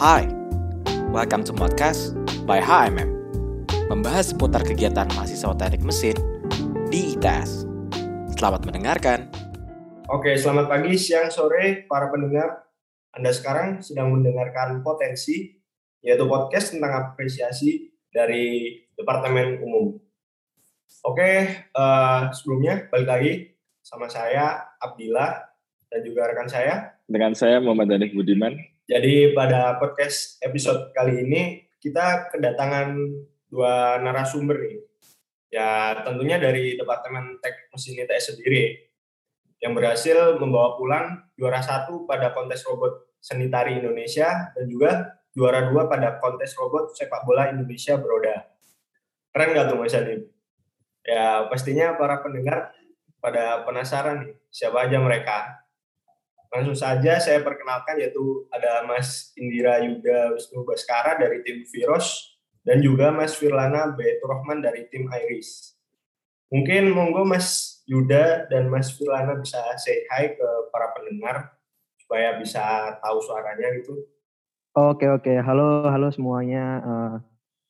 Hai, welcome to podcast by HMM Membahas seputar kegiatan mahasiswa teknik mesin di ITS Selamat mendengarkan Oke, selamat pagi, siang, sore para pendengar. Anda sekarang sedang mendengarkan Potensi, yaitu podcast tentang apresiasi dari Departemen Umum. Oke, uh, sebelumnya balik lagi sama saya Abdillah dan juga rekan saya. Dengan saya Muhammad Danik Budiman. Jadi pada podcast episode kali ini kita kedatangan dua narasumber nih. Ya tentunya dari Departemen Teknik Mesin ITS sendiri yang berhasil membawa pulang juara satu pada kontes robot seni tari Indonesia dan juga juara dua pada kontes robot sepak bola Indonesia beroda. Keren gak tuh Mas Adib? Ya pastinya para pendengar pada penasaran nih siapa aja mereka. Langsung saja saya perkenalkan yaitu ada Mas Indira Yuda Wisnu Baskara dari tim Virus dan juga Mas Firlana Baitur Rahman dari tim Iris. Mungkin monggo Mas Yuda dan Mas Firlana bisa say hi ke para pendengar supaya bisa tahu suaranya gitu. Oke oke, halo halo semuanya. Uh,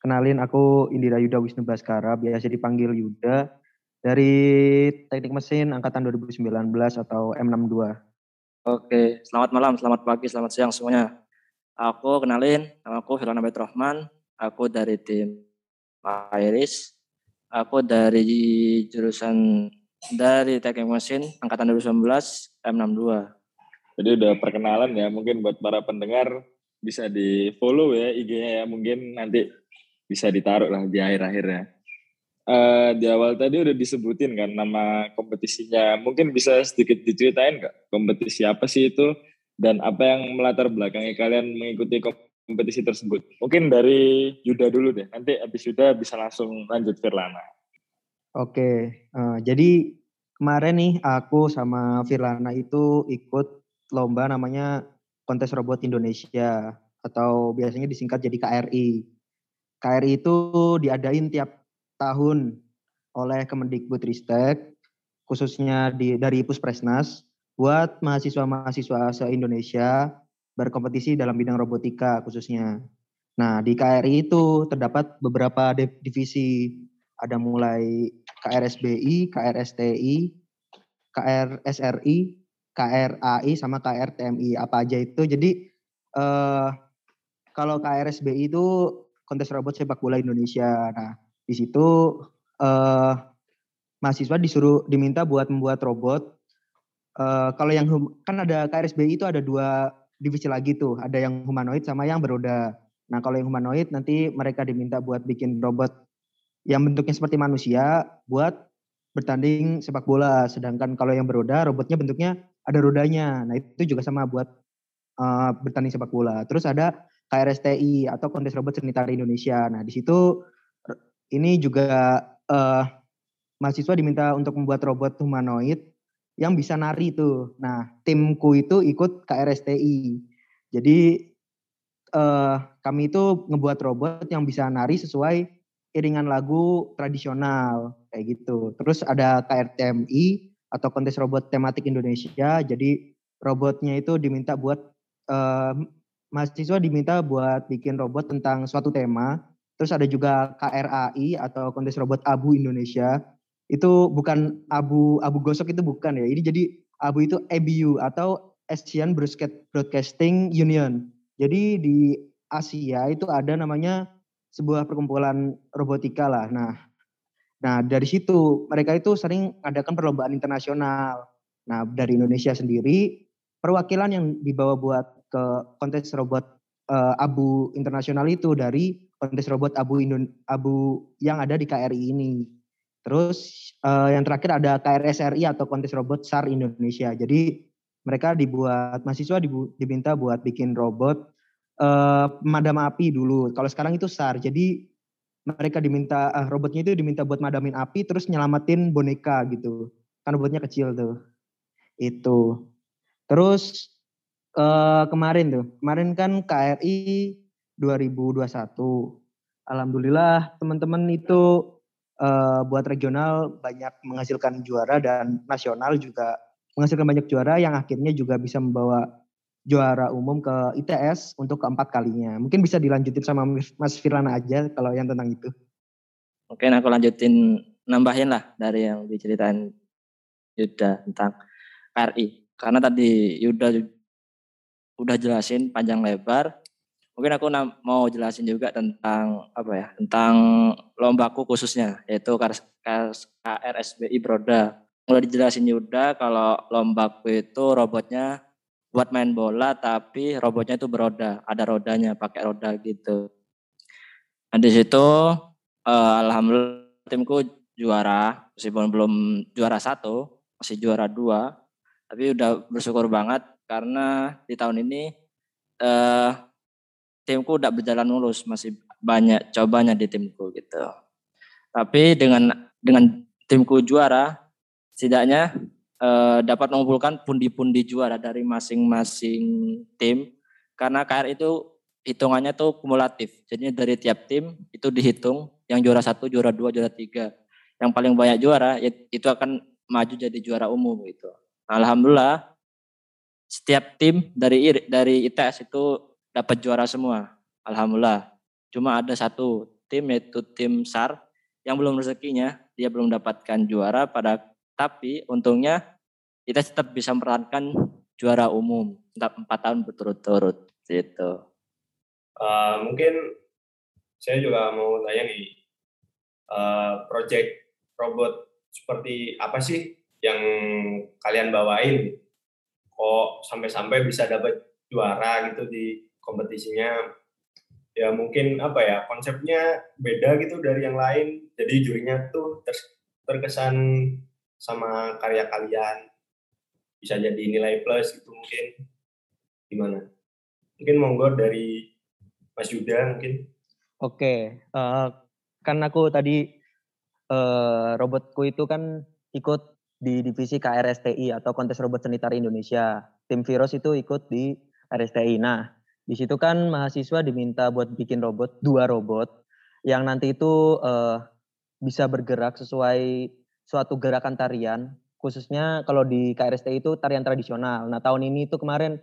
kenalin aku Indira Yuda Wisnu Baskara, biasa dipanggil Yuda dari Teknik Mesin angkatan 2019 atau M62. Oke, selamat malam, selamat pagi, selamat siang semuanya. Aku kenalin, nama aku Baitur Rahman, aku dari tim Iris, Aku dari jurusan dari teknik mesin angkatan 2019 M62. Jadi udah perkenalan ya, mungkin buat para pendengar bisa di follow ya IG-nya ya, mungkin nanti bisa ditaruh lah di akhir-akhir ya. Uh, di awal tadi udah disebutin kan nama kompetisinya. Mungkin bisa sedikit diceritain nggak kompetisi apa sih itu dan apa yang melatar belakangi kalian mengikuti kompetisi kompetisi tersebut. Mungkin dari Yuda dulu deh, nanti habis Yuda bisa langsung lanjut Firlana. Oke, uh, jadi kemarin nih aku sama Firlana itu ikut lomba namanya Kontes Robot Indonesia atau biasanya disingkat jadi KRI. KRI itu diadain tiap tahun oleh Kemendikbudristek khususnya di dari Puspresnas buat mahasiswa-mahasiswa se-Indonesia berkompetisi dalam bidang robotika khususnya. Nah, di KRI itu terdapat beberapa divisi. Ada mulai KRSBI, KRSTI, KRSRI, KRAI, sama KRTMI. Apa aja itu. Jadi, eh, kalau KRSBI itu kontes robot sepak bola Indonesia. Nah, di situ eh, mahasiswa disuruh diminta buat membuat robot. Eh, kalau yang kan ada KRSBI itu ada dua divisi lagi tuh, ada yang humanoid sama yang beroda. Nah, kalau yang humanoid nanti mereka diminta buat bikin robot yang bentuknya seperti manusia buat bertanding sepak bola. Sedangkan kalau yang beroda, robotnya bentuknya ada rodanya. Nah, itu juga sama buat uh, bertanding sepak bola. Terus ada KRSTI atau Kontes Robot Seni Tari Indonesia. Nah, di situ ini juga uh, mahasiswa diminta untuk membuat robot humanoid yang bisa nari tuh. Nah, timku itu ikut KRSTI. Jadi uh, kami itu ngebuat robot yang bisa nari sesuai iringan lagu tradisional kayak gitu. Terus ada KRTMI atau kontes robot tematik Indonesia. Jadi robotnya itu diminta buat uh, mahasiswa diminta buat bikin robot tentang suatu tema. Terus ada juga KRAI atau kontes robot abu Indonesia itu bukan abu abu gosok itu bukan ya. Ini jadi abu itu ABU atau Asian Broadcasting Union. Jadi di Asia itu ada namanya sebuah perkumpulan robotika lah. Nah, nah dari situ mereka itu sering adakan perlombaan internasional. Nah dari Indonesia sendiri perwakilan yang dibawa buat ke kontes robot uh, abu internasional itu dari kontes robot abu Indon abu yang ada di KRI ini. Terus uh, yang terakhir ada KRSRI atau Kontes Robot SAR Indonesia. Jadi mereka dibuat mahasiswa dibu, diminta buat bikin robot uh, pemadam api dulu. Kalau sekarang itu SAR. Jadi mereka diminta uh, robotnya itu diminta buat madamin api terus nyelamatin boneka gitu. Kan robotnya kecil tuh. Itu. Terus uh, kemarin tuh, kemarin kan KRI 2021. Alhamdulillah teman-teman itu uh, buat regional banyak menghasilkan juara dan nasional juga menghasilkan banyak juara yang akhirnya juga bisa membawa juara umum ke ITS untuk keempat kalinya. Mungkin bisa dilanjutin sama Mas Firana aja kalau yang tentang itu. Mungkin aku lanjutin nambahin lah dari yang diceritain Yuda tentang KRI. Karena tadi Yuda udah jelasin panjang lebar. Mungkin aku mau jelasin juga tentang apa ya, tentang lombaku khususnya yaitu KRSBI Broda. Mulai dijelasin Yuda kalau lombaku itu robotnya buat main bola tapi robotnya itu beroda, ada rodanya, pakai roda gitu. Nah, di situ uh, alhamdulillah timku juara, meskipun belum juara satu, masih juara dua, tapi udah bersyukur banget karena di tahun ini uh, timku udah berjalan mulus, masih banyak cobanya di timku gitu. Tapi dengan dengan timku juara, setidaknya uh, dapat mengumpulkan pundi-pundi juara dari masing-masing tim karena KR itu hitungannya tuh kumulatif. Jadi dari tiap tim itu dihitung yang juara satu, juara dua, juara tiga. Yang paling banyak juara itu akan maju jadi juara umum gitu. Alhamdulillah setiap tim dari dari ITS itu dapat juara semua. Alhamdulillah. Cuma ada satu tim yaitu tim SAR yang belum rezekinya, dia belum mendapatkan juara pada tapi untungnya kita tetap bisa merankan juara umum empat tahun berturut-turut gitu. Uh, mungkin saya juga mau tanya nih, uh, project robot seperti apa sih yang kalian bawain kok sampai-sampai bisa dapat juara gitu di kompetisinya ya mungkin apa ya konsepnya beda gitu dari yang lain. Jadi jurinya tuh ter terkesan sama karya kalian. Bisa jadi nilai plus gitu mungkin. Gimana? Mungkin monggo dari Mas Yuda mungkin. Oke uh, kan aku tadi uh, robotku itu kan ikut di divisi KRSTI atau kontes robot seni tari Indonesia. Tim Virus itu ikut di RSTI. Nah, di situ kan mahasiswa diminta buat bikin robot, dua robot yang nanti itu uh, bisa bergerak sesuai suatu gerakan tarian, khususnya kalau di KRSTI itu tarian tradisional. Nah, tahun ini itu kemarin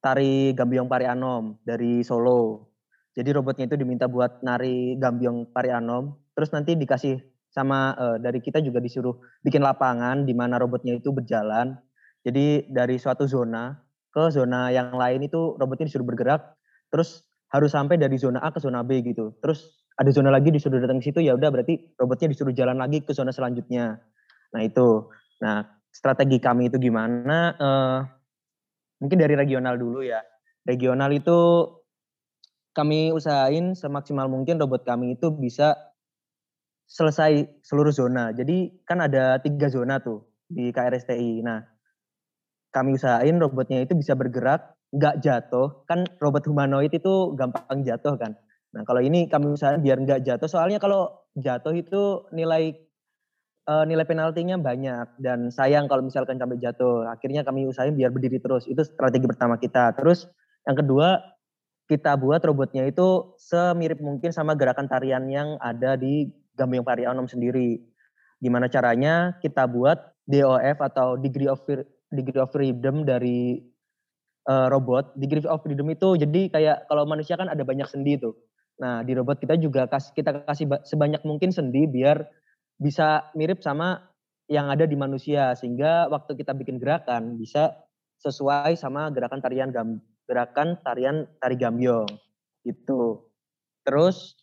tari Gambiong Pari Anom dari Solo. Jadi robotnya itu diminta buat nari Gambiong Pari Anom, terus nanti dikasih sama uh, dari kita juga disuruh bikin lapangan di mana robotnya itu berjalan. Jadi dari suatu zona ke zona yang lain itu robotnya disuruh bergerak, terus harus sampai dari zona A ke zona B gitu. Terus ada zona lagi disuruh datang ke situ ya udah berarti robotnya disuruh jalan lagi ke zona selanjutnya. Nah itu. Nah strategi kami itu gimana? Uh, mungkin dari regional dulu ya. Regional itu kami usahain semaksimal mungkin robot kami itu bisa selesai seluruh zona. Jadi kan ada tiga zona tuh di KRSTI. Nah, kami usahain robotnya itu bisa bergerak, nggak jatuh. Kan robot humanoid itu gampang jatuh kan. Nah, kalau ini kami usahain biar nggak jatuh. Soalnya kalau jatuh itu nilai uh, nilai penaltinya banyak dan sayang kalau misalkan sampai jatuh. Akhirnya kami usahain biar berdiri terus. Itu strategi pertama kita. Terus yang kedua kita buat robotnya itu semirip mungkin sama gerakan tarian yang ada di Gambing Parianom sendiri. Gimana caranya kita buat DOF atau degree of degree of freedom dari uh, robot. Degree of freedom itu jadi kayak kalau manusia kan ada banyak sendi tuh. Nah, di robot kita juga kasih kita kasih sebanyak mungkin sendi biar bisa mirip sama yang ada di manusia sehingga waktu kita bikin gerakan bisa sesuai sama gerakan tarian gam, gerakan tarian tari gambyong gitu. Terus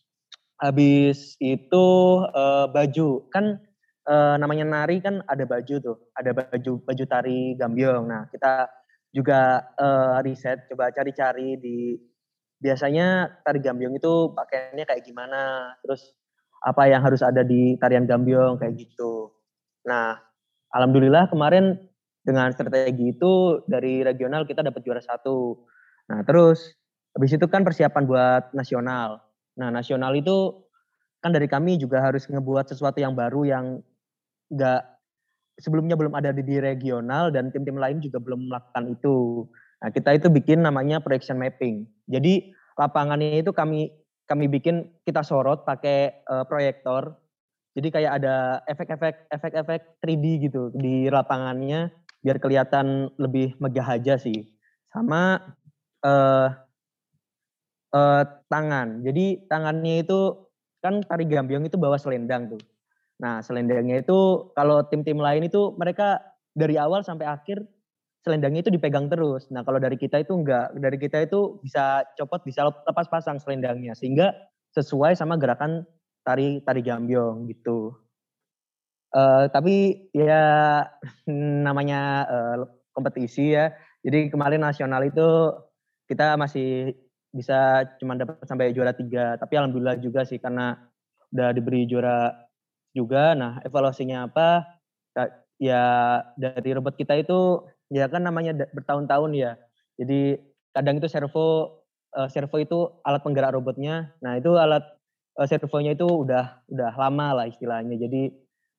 habis itu uh, baju kan uh, namanya nari kan ada baju tuh ada baju baju tari gambyong. Nah kita juga uh, riset coba cari-cari di biasanya tari gambyong itu pakaiannya kayak gimana terus apa yang harus ada di tarian gambyong kayak gitu. Nah alhamdulillah kemarin dengan strategi itu dari regional kita dapat juara satu. Nah terus habis itu kan persiapan buat nasional. Nah, nasional itu kan dari kami juga harus ngebuat sesuatu yang baru yang nggak sebelumnya belum ada di, regional dan tim-tim lain juga belum melakukan itu. Nah, kita itu bikin namanya projection mapping. Jadi lapangannya itu kami kami bikin kita sorot pakai uh, proyektor. Jadi kayak ada efek-efek efek-efek 3D gitu di lapangannya biar kelihatan lebih megah aja sih. sama uh, uh, tangan. Jadi tangannya itu kan tari gambiong itu bawa selendang tuh. Nah selendangnya itu kalau tim-tim lain itu mereka dari awal sampai akhir selendangnya itu dipegang terus. Nah kalau dari kita itu enggak, dari kita itu bisa copot, bisa lepas pasang selendangnya sehingga sesuai sama gerakan tari tari gambiong gitu. Uh, tapi ya namanya uh, kompetisi ya. Jadi kemarin nasional itu kita masih bisa cuma dapat sampai juara tiga. Tapi alhamdulillah juga sih karena udah diberi juara juga. Nah evaluasinya apa? Ya dari robot kita itu ya kan namanya bertahun-tahun ya. Jadi kadang itu servo uh, servo itu alat penggerak robotnya. Nah itu alat uh, servonya itu udah udah lama lah istilahnya. Jadi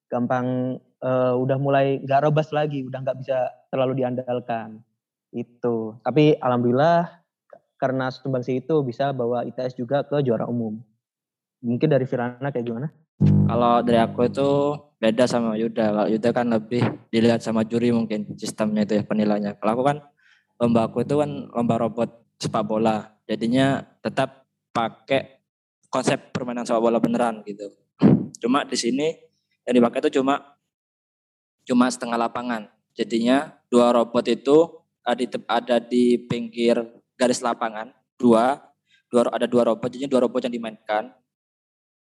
gampang uh, udah mulai nggak robust lagi, udah nggak bisa terlalu diandalkan itu. Tapi alhamdulillah karena sumbangsi itu bisa bawa ITS juga ke juara umum. Mungkin dari Firana kayak gimana? Kalau dari aku itu beda sama Yuda. Kalau Yuda kan lebih dilihat sama juri mungkin sistemnya itu ya penilainya. Kalau aku kan lomba aku itu kan lomba robot sepak bola. Jadinya tetap pakai konsep permainan sepak bola beneran gitu. Cuma di sini yang dipakai itu cuma cuma setengah lapangan. Jadinya dua robot itu ada di, pinggir garis lapangan, dua, dua ada dua robot, jadi dua robot yang dimainkan.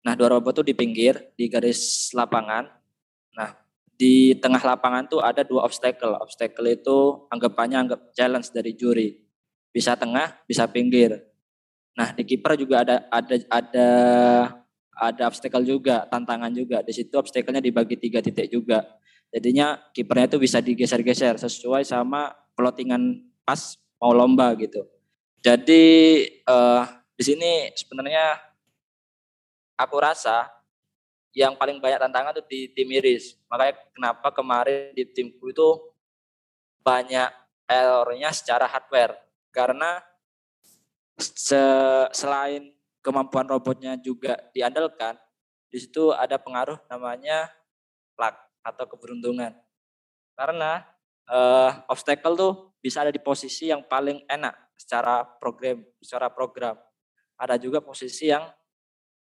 Nah, dua robot itu di pinggir di garis lapangan. Nah, di tengah lapangan tuh ada dua obstacle. Obstacle itu anggapannya anggap challenge dari juri. Bisa tengah, bisa pinggir. Nah, di kiper juga ada ada ada ada obstacle juga, tantangan juga. Di situ obstacle-nya dibagi tiga titik juga. Jadinya kipernya itu bisa digeser-geser sesuai sama plottingan pas mau lomba gitu. Jadi uh, di sini sebenarnya aku rasa yang paling banyak tantangan itu di tim Iris. Makanya kenapa kemarin di timku itu banyak errornya secara hardware. Karena se selain kemampuan robotnya juga diandalkan, di situ ada pengaruh namanya luck atau keberuntungan. Karena uh, obstacle tuh bisa ada di posisi yang paling enak secara program, secara program. Ada juga posisi yang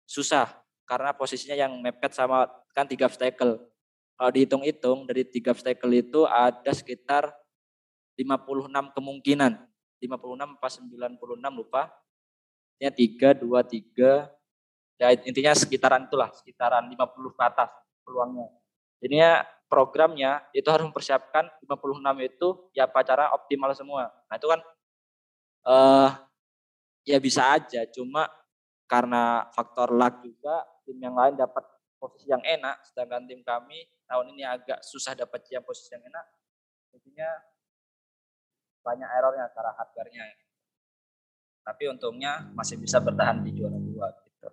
susah karena posisinya yang mepet sama kan tiga obstacle. Kalau dihitung-hitung dari tiga obstacle itu ada sekitar 56 kemungkinan. 56 pas 96 lupa. Intinya 3, 2, 3. Ya intinya sekitaran itulah, sekitaran 50 ke atas peluangnya. Jadinya programnya itu harus mempersiapkan 56 itu ya pacara optimal semua. Nah itu kan uh, ya bisa aja, cuma karena faktor luck juga tim yang lain dapat posisi yang enak, sedangkan tim kami tahun ini agak susah dapat yang posisi yang enak. Intinya banyak errornya cara hardware-nya. Tapi untungnya masih bisa bertahan di juara dua gitu.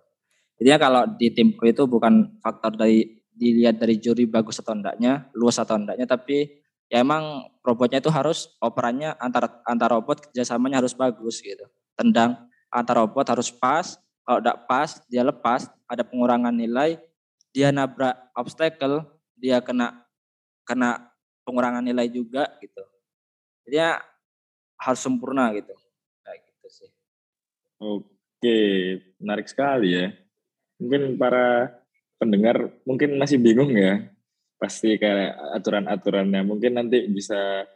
Jadi kalau di timku itu bukan faktor dari dilihat dari juri bagus atau enggaknya, luas atau enggaknya, tapi ya emang robotnya itu harus operannya antar antar robot kerjasamanya harus bagus gitu. Tendang antar robot harus pas, kalau enggak pas dia lepas, ada pengurangan nilai, dia nabrak obstacle, dia kena kena pengurangan nilai juga gitu. Jadi ya harus sempurna gitu. Kayak gitu sih. Oke, menarik sekali ya. Mungkin para pendengar mungkin masih bingung ya pasti kayak aturan-aturannya mungkin nanti bisa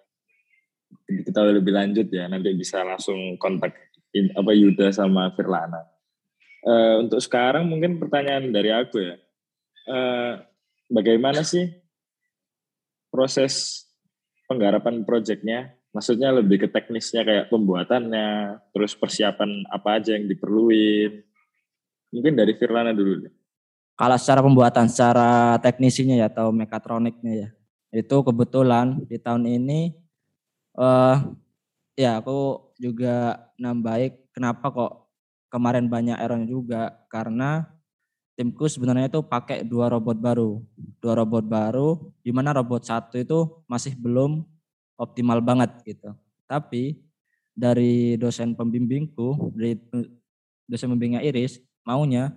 kita lebih lanjut ya nanti bisa langsung kontak apa Yuda sama Firlana uh, untuk sekarang mungkin pertanyaan dari aku ya. Uh, bagaimana sih proses penggarapan proyeknya maksudnya lebih ke teknisnya kayak pembuatannya terus persiapan apa aja yang diperluin? Mungkin dari Firlana dulu deh. Kalau secara pembuatan, secara teknisinya ya atau mekatroniknya ya, itu kebetulan di tahun ini, uh, ya aku juga nambahin kenapa kok kemarin banyak errornya juga karena timku sebenarnya itu pakai dua robot baru, dua robot baru, di mana robot satu itu masih belum optimal banget gitu. Tapi dari dosen pembimbingku, dari dosen pembimbingnya Iris, maunya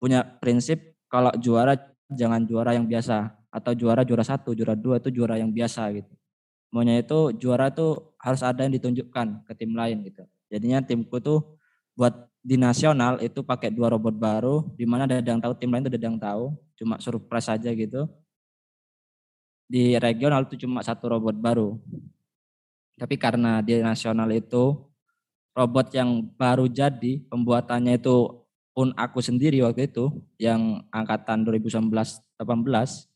punya prinsip kalau juara jangan juara yang biasa atau juara juara satu juara dua itu juara yang biasa gitu maunya itu juara tuh harus ada yang ditunjukkan ke tim lain gitu. Jadinya timku tuh buat di nasional itu pakai dua robot baru, di mana ada yang tahu tim lain tuh ada yang tahu, cuma surprise aja gitu. Di regional itu cuma satu robot baru. Tapi karena di nasional itu robot yang baru jadi pembuatannya itu pun aku sendiri waktu itu yang angkatan 2019 18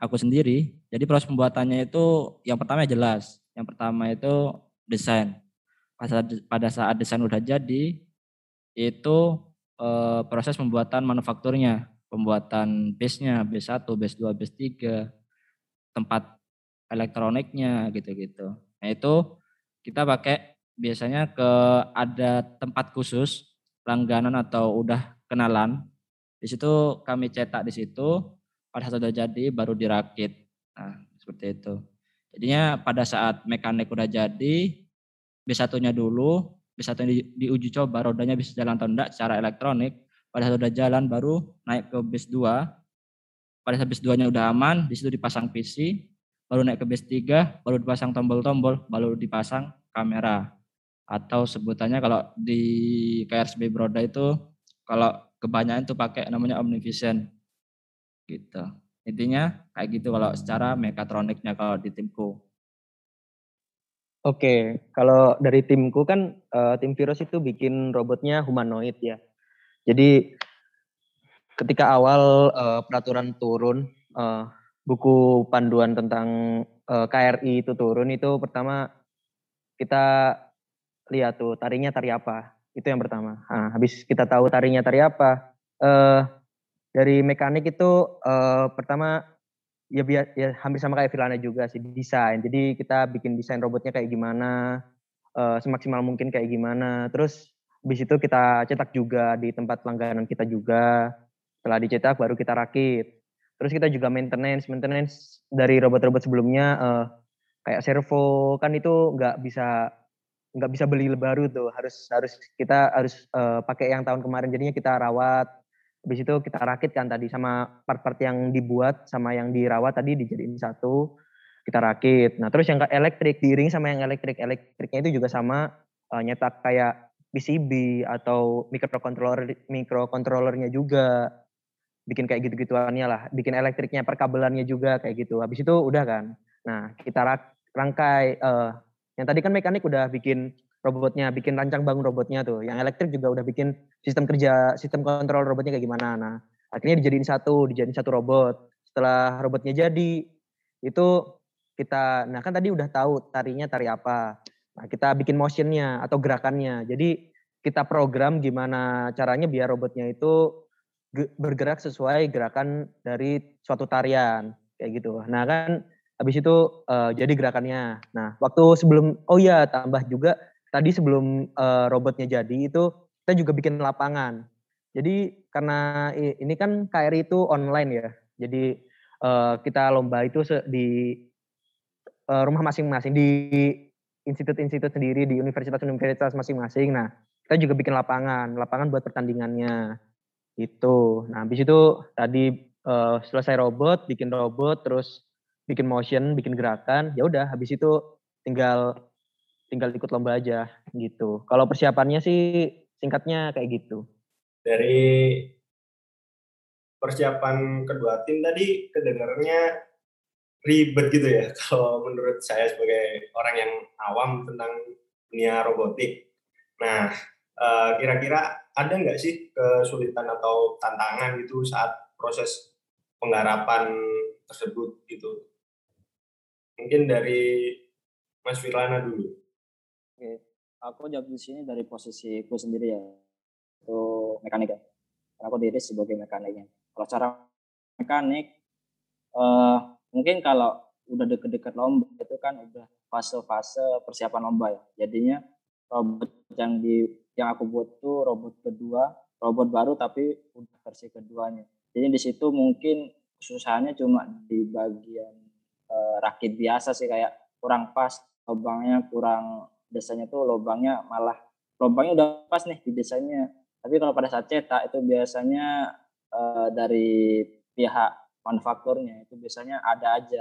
aku sendiri. Jadi proses pembuatannya itu yang pertama jelas. Yang pertama itu desain. Pada saat desain udah jadi, itu eh, proses pembuatan manufakturnya, pembuatan base-nya, base 1, base 2, base 3, tempat elektroniknya gitu-gitu. Nah itu kita pakai biasanya ke ada tempat khusus langganan atau udah kenalan. Di situ kami cetak di situ, pada saat sudah jadi baru dirakit. Nah, seperti itu. Jadinya pada saat mekanik udah jadi, B1-nya dulu, B1 di, diuji coba rodanya bisa jalan atau enggak secara elektronik. Pada saat udah jalan baru naik ke bis 2. Pada saat bis 2-nya udah aman, di situ dipasang PC, baru naik ke bis 3, baru dipasang tombol-tombol, baru dipasang kamera. Atau sebutannya kalau di KRSB Broda itu kalau kebanyakan itu pakai namanya Omnivision gitu. Intinya kayak gitu kalau secara mekatroniknya kalau di timku. Oke, kalau dari timku kan uh, tim virus itu bikin robotnya humanoid ya. Jadi ketika awal uh, peraturan turun, uh, buku panduan tentang uh, KRI itu turun itu pertama kita lihat tuh tarinya tari apa. Itu yang pertama. Nah, habis kita tahu tarinya tari apa, uh, dari mekanik itu uh, pertama ya, ya hampir sama kayak Filana juga sih desain. Jadi kita bikin desain robotnya kayak gimana, uh, semaksimal mungkin kayak gimana. Terus habis itu kita cetak juga di tempat langganan kita juga. Setelah dicetak baru kita rakit. Terus kita juga maintenance, maintenance dari robot-robot sebelumnya uh, kayak servo kan itu nggak bisa nggak bisa beli baru tuh harus harus kita harus uh, pakai yang tahun kemarin jadinya kita rawat Habis itu kita rakit kan tadi sama part-part yang dibuat sama yang dirawat tadi dijadiin satu, kita rakit. Nah terus yang elektrik diiring sama yang elektrik, elektriknya itu juga sama uh, nyetak kayak PCB atau microcontroller microcontrollernya juga bikin kayak gitu-gituannya lah, bikin elektriknya perkabelannya juga kayak gitu. Habis itu udah kan. Nah kita rak, rangkai uh, yang tadi kan mekanik udah bikin robotnya, bikin rancang bangun robotnya tuh. Yang elektrik juga udah bikin sistem kerja, sistem kontrol robotnya kayak gimana. Nah, akhirnya dijadiin satu, dijadiin satu robot. Setelah robotnya jadi, itu kita, nah kan tadi udah tahu tarinya tari apa. Nah, kita bikin motionnya atau gerakannya. Jadi kita program gimana caranya biar robotnya itu bergerak sesuai gerakan dari suatu tarian kayak gitu. Nah kan habis itu uh, jadi gerakannya. Nah waktu sebelum oh iya tambah juga tadi sebelum uh, robotnya jadi itu kita juga bikin lapangan. Jadi karena ini kan KRI itu online ya. Jadi uh, kita lomba itu di uh, rumah masing-masing di institut-institut sendiri di universitas-universitas masing-masing. Nah, kita juga bikin lapangan, lapangan buat pertandingannya. Itu. Nah, habis itu tadi uh, selesai robot, bikin robot, terus bikin motion, bikin gerakan, ya udah habis itu tinggal tinggal ikut lomba aja gitu. Kalau persiapannya sih singkatnya kayak gitu. Dari persiapan kedua tim tadi kedengarannya ribet gitu ya kalau menurut saya sebagai orang yang awam tentang dunia robotik. Nah, eh, kira-kira ada nggak sih kesulitan atau tantangan gitu saat proses penggarapan tersebut gitu? Mungkin dari Mas Firlana dulu. Oke, aku jawab di sini dari posisiku sendiri ya, itu mekanik ya. Karena aku diri sebagai mekaniknya. Kalau cara mekanik, uh, mungkin kalau udah deket-deket lomba itu kan udah fase-fase persiapan lomba ya. Jadinya robot yang di yang aku buat tuh robot kedua, robot baru tapi udah versi keduanya. Jadi di situ mungkin susahnya cuma di bagian uh, rakit biasa sih kayak kurang pas, lubangnya kurang desainnya tuh lubangnya malah lubangnya udah pas nih di desainnya tapi kalau pada saat cetak itu biasanya uh, dari pihak manufakturnya itu biasanya ada aja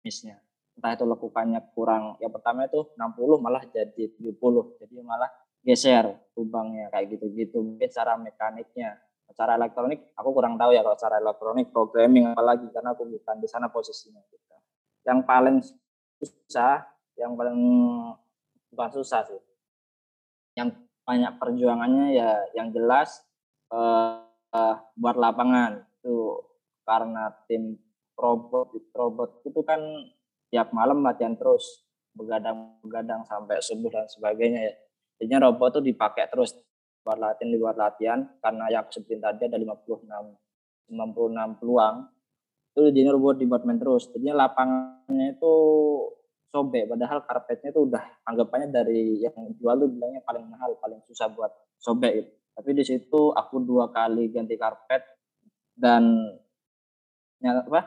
missnya. Entah itu lekukannya kurang yang pertama itu 60 malah jadi 70 jadi malah geser lubangnya kayak gitu-gitu. Mungkin cara mekaniknya secara elektronik aku kurang tahu ya kalau secara elektronik programming apalagi karena aku bukan di sana posisinya gitu. yang paling susah yang paling bukan susah sih yang banyak perjuangannya ya yang jelas uh, uh, buat lapangan itu karena tim robot robot itu kan tiap malam latihan terus begadang-begadang sampai subuh dan sebagainya ya. Jadinya robot itu dipakai terus buat latihan di luar latihan karena yang sebutin tadi ada 56 56 peluang itu jadinya robot dibuat main terus. Jadinya lapangannya itu sobek padahal karpetnya itu udah anggapannya dari yang jual tuh bilangnya paling mahal, paling susah buat sobek gitu. Tapi di situ aku dua kali ganti karpet dan ya apa?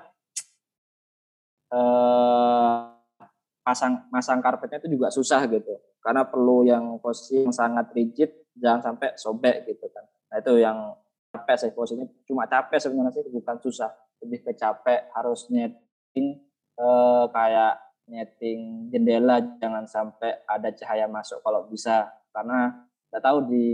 Eh, pasang masang karpetnya itu juga susah gitu. Karena perlu yang posisi yang sangat rigid jangan sampai sobek gitu kan. Nah itu yang capek sih posisinya cuma capek sebenarnya sih bukan susah. Lebih ke capek harus nyeting eh, kayak nyeting jendela jangan sampai ada cahaya masuk kalau bisa. Karena tidak tahu di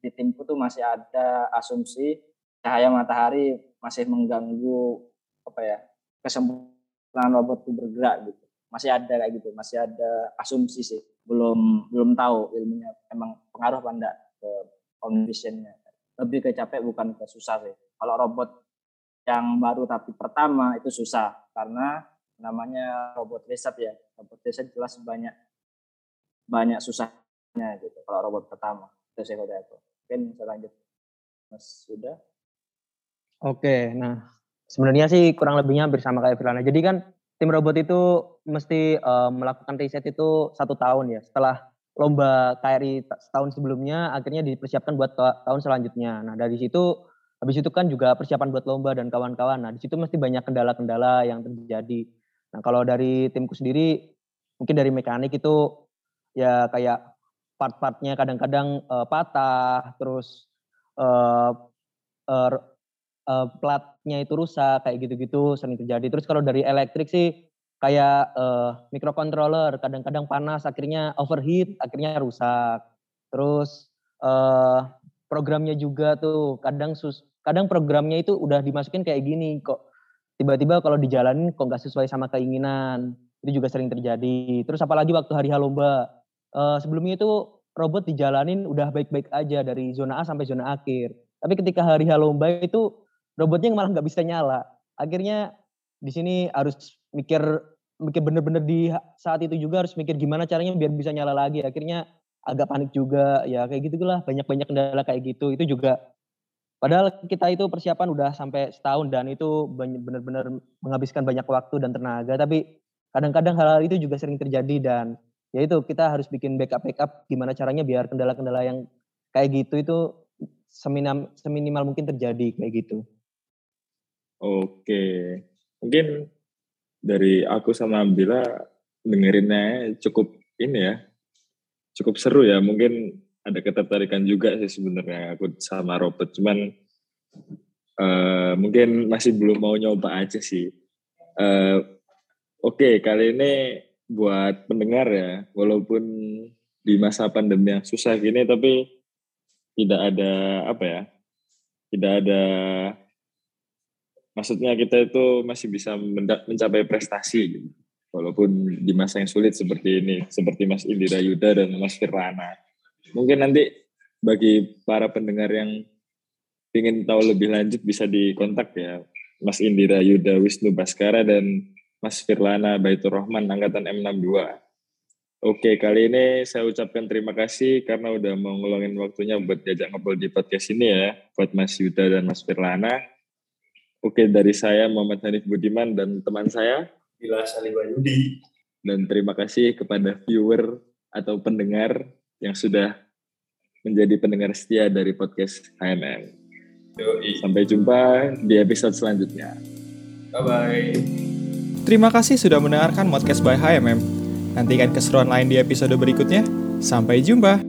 di timku tuh masih ada asumsi cahaya matahari masih mengganggu apa ya kesempurnaan robot itu bergerak gitu. Masih ada kayak gitu masih ada asumsi sih. Belum belum tahu ilmunya emang pengaruh apa enggak ke conditionnya. Lebih ke capek bukan ke susah sih. Kalau robot yang baru tapi pertama itu susah karena namanya robot riset ya robot riset jelas banyak banyak susahnya gitu kalau robot pertama itu sih kalau aku mungkin selanjut mas sudah oke nah sebenarnya sih kurang lebihnya bersama kayak Firlana. Jadi kan tim robot itu mesti uh, melakukan riset itu satu tahun ya. Setelah lomba KRI setahun sebelumnya, akhirnya dipersiapkan buat tahun selanjutnya. Nah dari situ, habis itu kan juga persiapan buat lomba dan kawan-kawan. Nah di situ mesti banyak kendala-kendala yang terjadi. Nah kalau dari timku sendiri, mungkin dari mekanik itu ya kayak part-partnya kadang-kadang uh, patah, terus uh, uh, uh, platnya itu rusak kayak gitu-gitu sering terjadi. Terus kalau dari elektrik sih kayak uh, microcontroller kadang-kadang panas akhirnya overheat akhirnya rusak. Terus uh, programnya juga tuh kadang sus kadang programnya itu udah dimasukin kayak gini kok tiba-tiba kalau dijalanin kok nggak sesuai sama keinginan. Itu juga sering terjadi. Terus apalagi waktu hari lomba uh, sebelumnya itu robot dijalanin udah baik-baik aja dari zona A sampai zona akhir. Tapi ketika hari lomba itu robotnya malah nggak bisa nyala. Akhirnya di sini harus mikir mikir bener-bener di saat itu juga harus mikir gimana caranya biar bisa nyala lagi. Akhirnya agak panik juga. Ya kayak gitu lah banyak-banyak kendala kayak gitu. Itu juga padahal kita itu persiapan udah sampai setahun dan itu benar-benar menghabiskan banyak waktu dan tenaga tapi kadang-kadang hal-hal itu juga sering terjadi dan ya itu kita harus bikin backup backup gimana caranya biar kendala-kendala yang kayak gitu itu seminimal seminimal mungkin terjadi kayak gitu. Oke, mungkin dari aku sama Bila dengerinnya cukup ini ya, cukup seru ya. Mungkin ada ketertarikan juga sih sebenarnya aku sama robot, cuman uh, mungkin masih belum mau nyoba aja sih. Uh, Oke, okay, kali ini buat pendengar ya, walaupun di masa pandemi yang susah gini, tapi tidak ada apa ya, tidak ada maksudnya kita itu masih bisa mencapai prestasi gitu. Walaupun di masa yang sulit seperti ini, seperti Mas Indira Yuda dan Mas Firlana. Mungkin nanti bagi para pendengar yang ingin tahu lebih lanjut bisa dikontak ya Mas Indira Yuda Wisnu Baskara dan Mas Firlana Baitur Rahman angkatan M62. Oke, kali ini saya ucapkan terima kasih karena udah mau ngeluangin waktunya buat diajak ngobrol di podcast ini ya, buat Mas Yuda dan Mas Firlana. Oke, dari saya Muhammad Hanif Budiman dan teman saya Bila Yudi. Dan terima kasih kepada viewer atau pendengar yang sudah menjadi pendengar setia dari podcast HMM. Yoi. Sampai jumpa di episode selanjutnya. Bye-bye. Terima kasih sudah mendengarkan podcast by HMM. Nantikan keseruan lain di episode berikutnya. Sampai jumpa.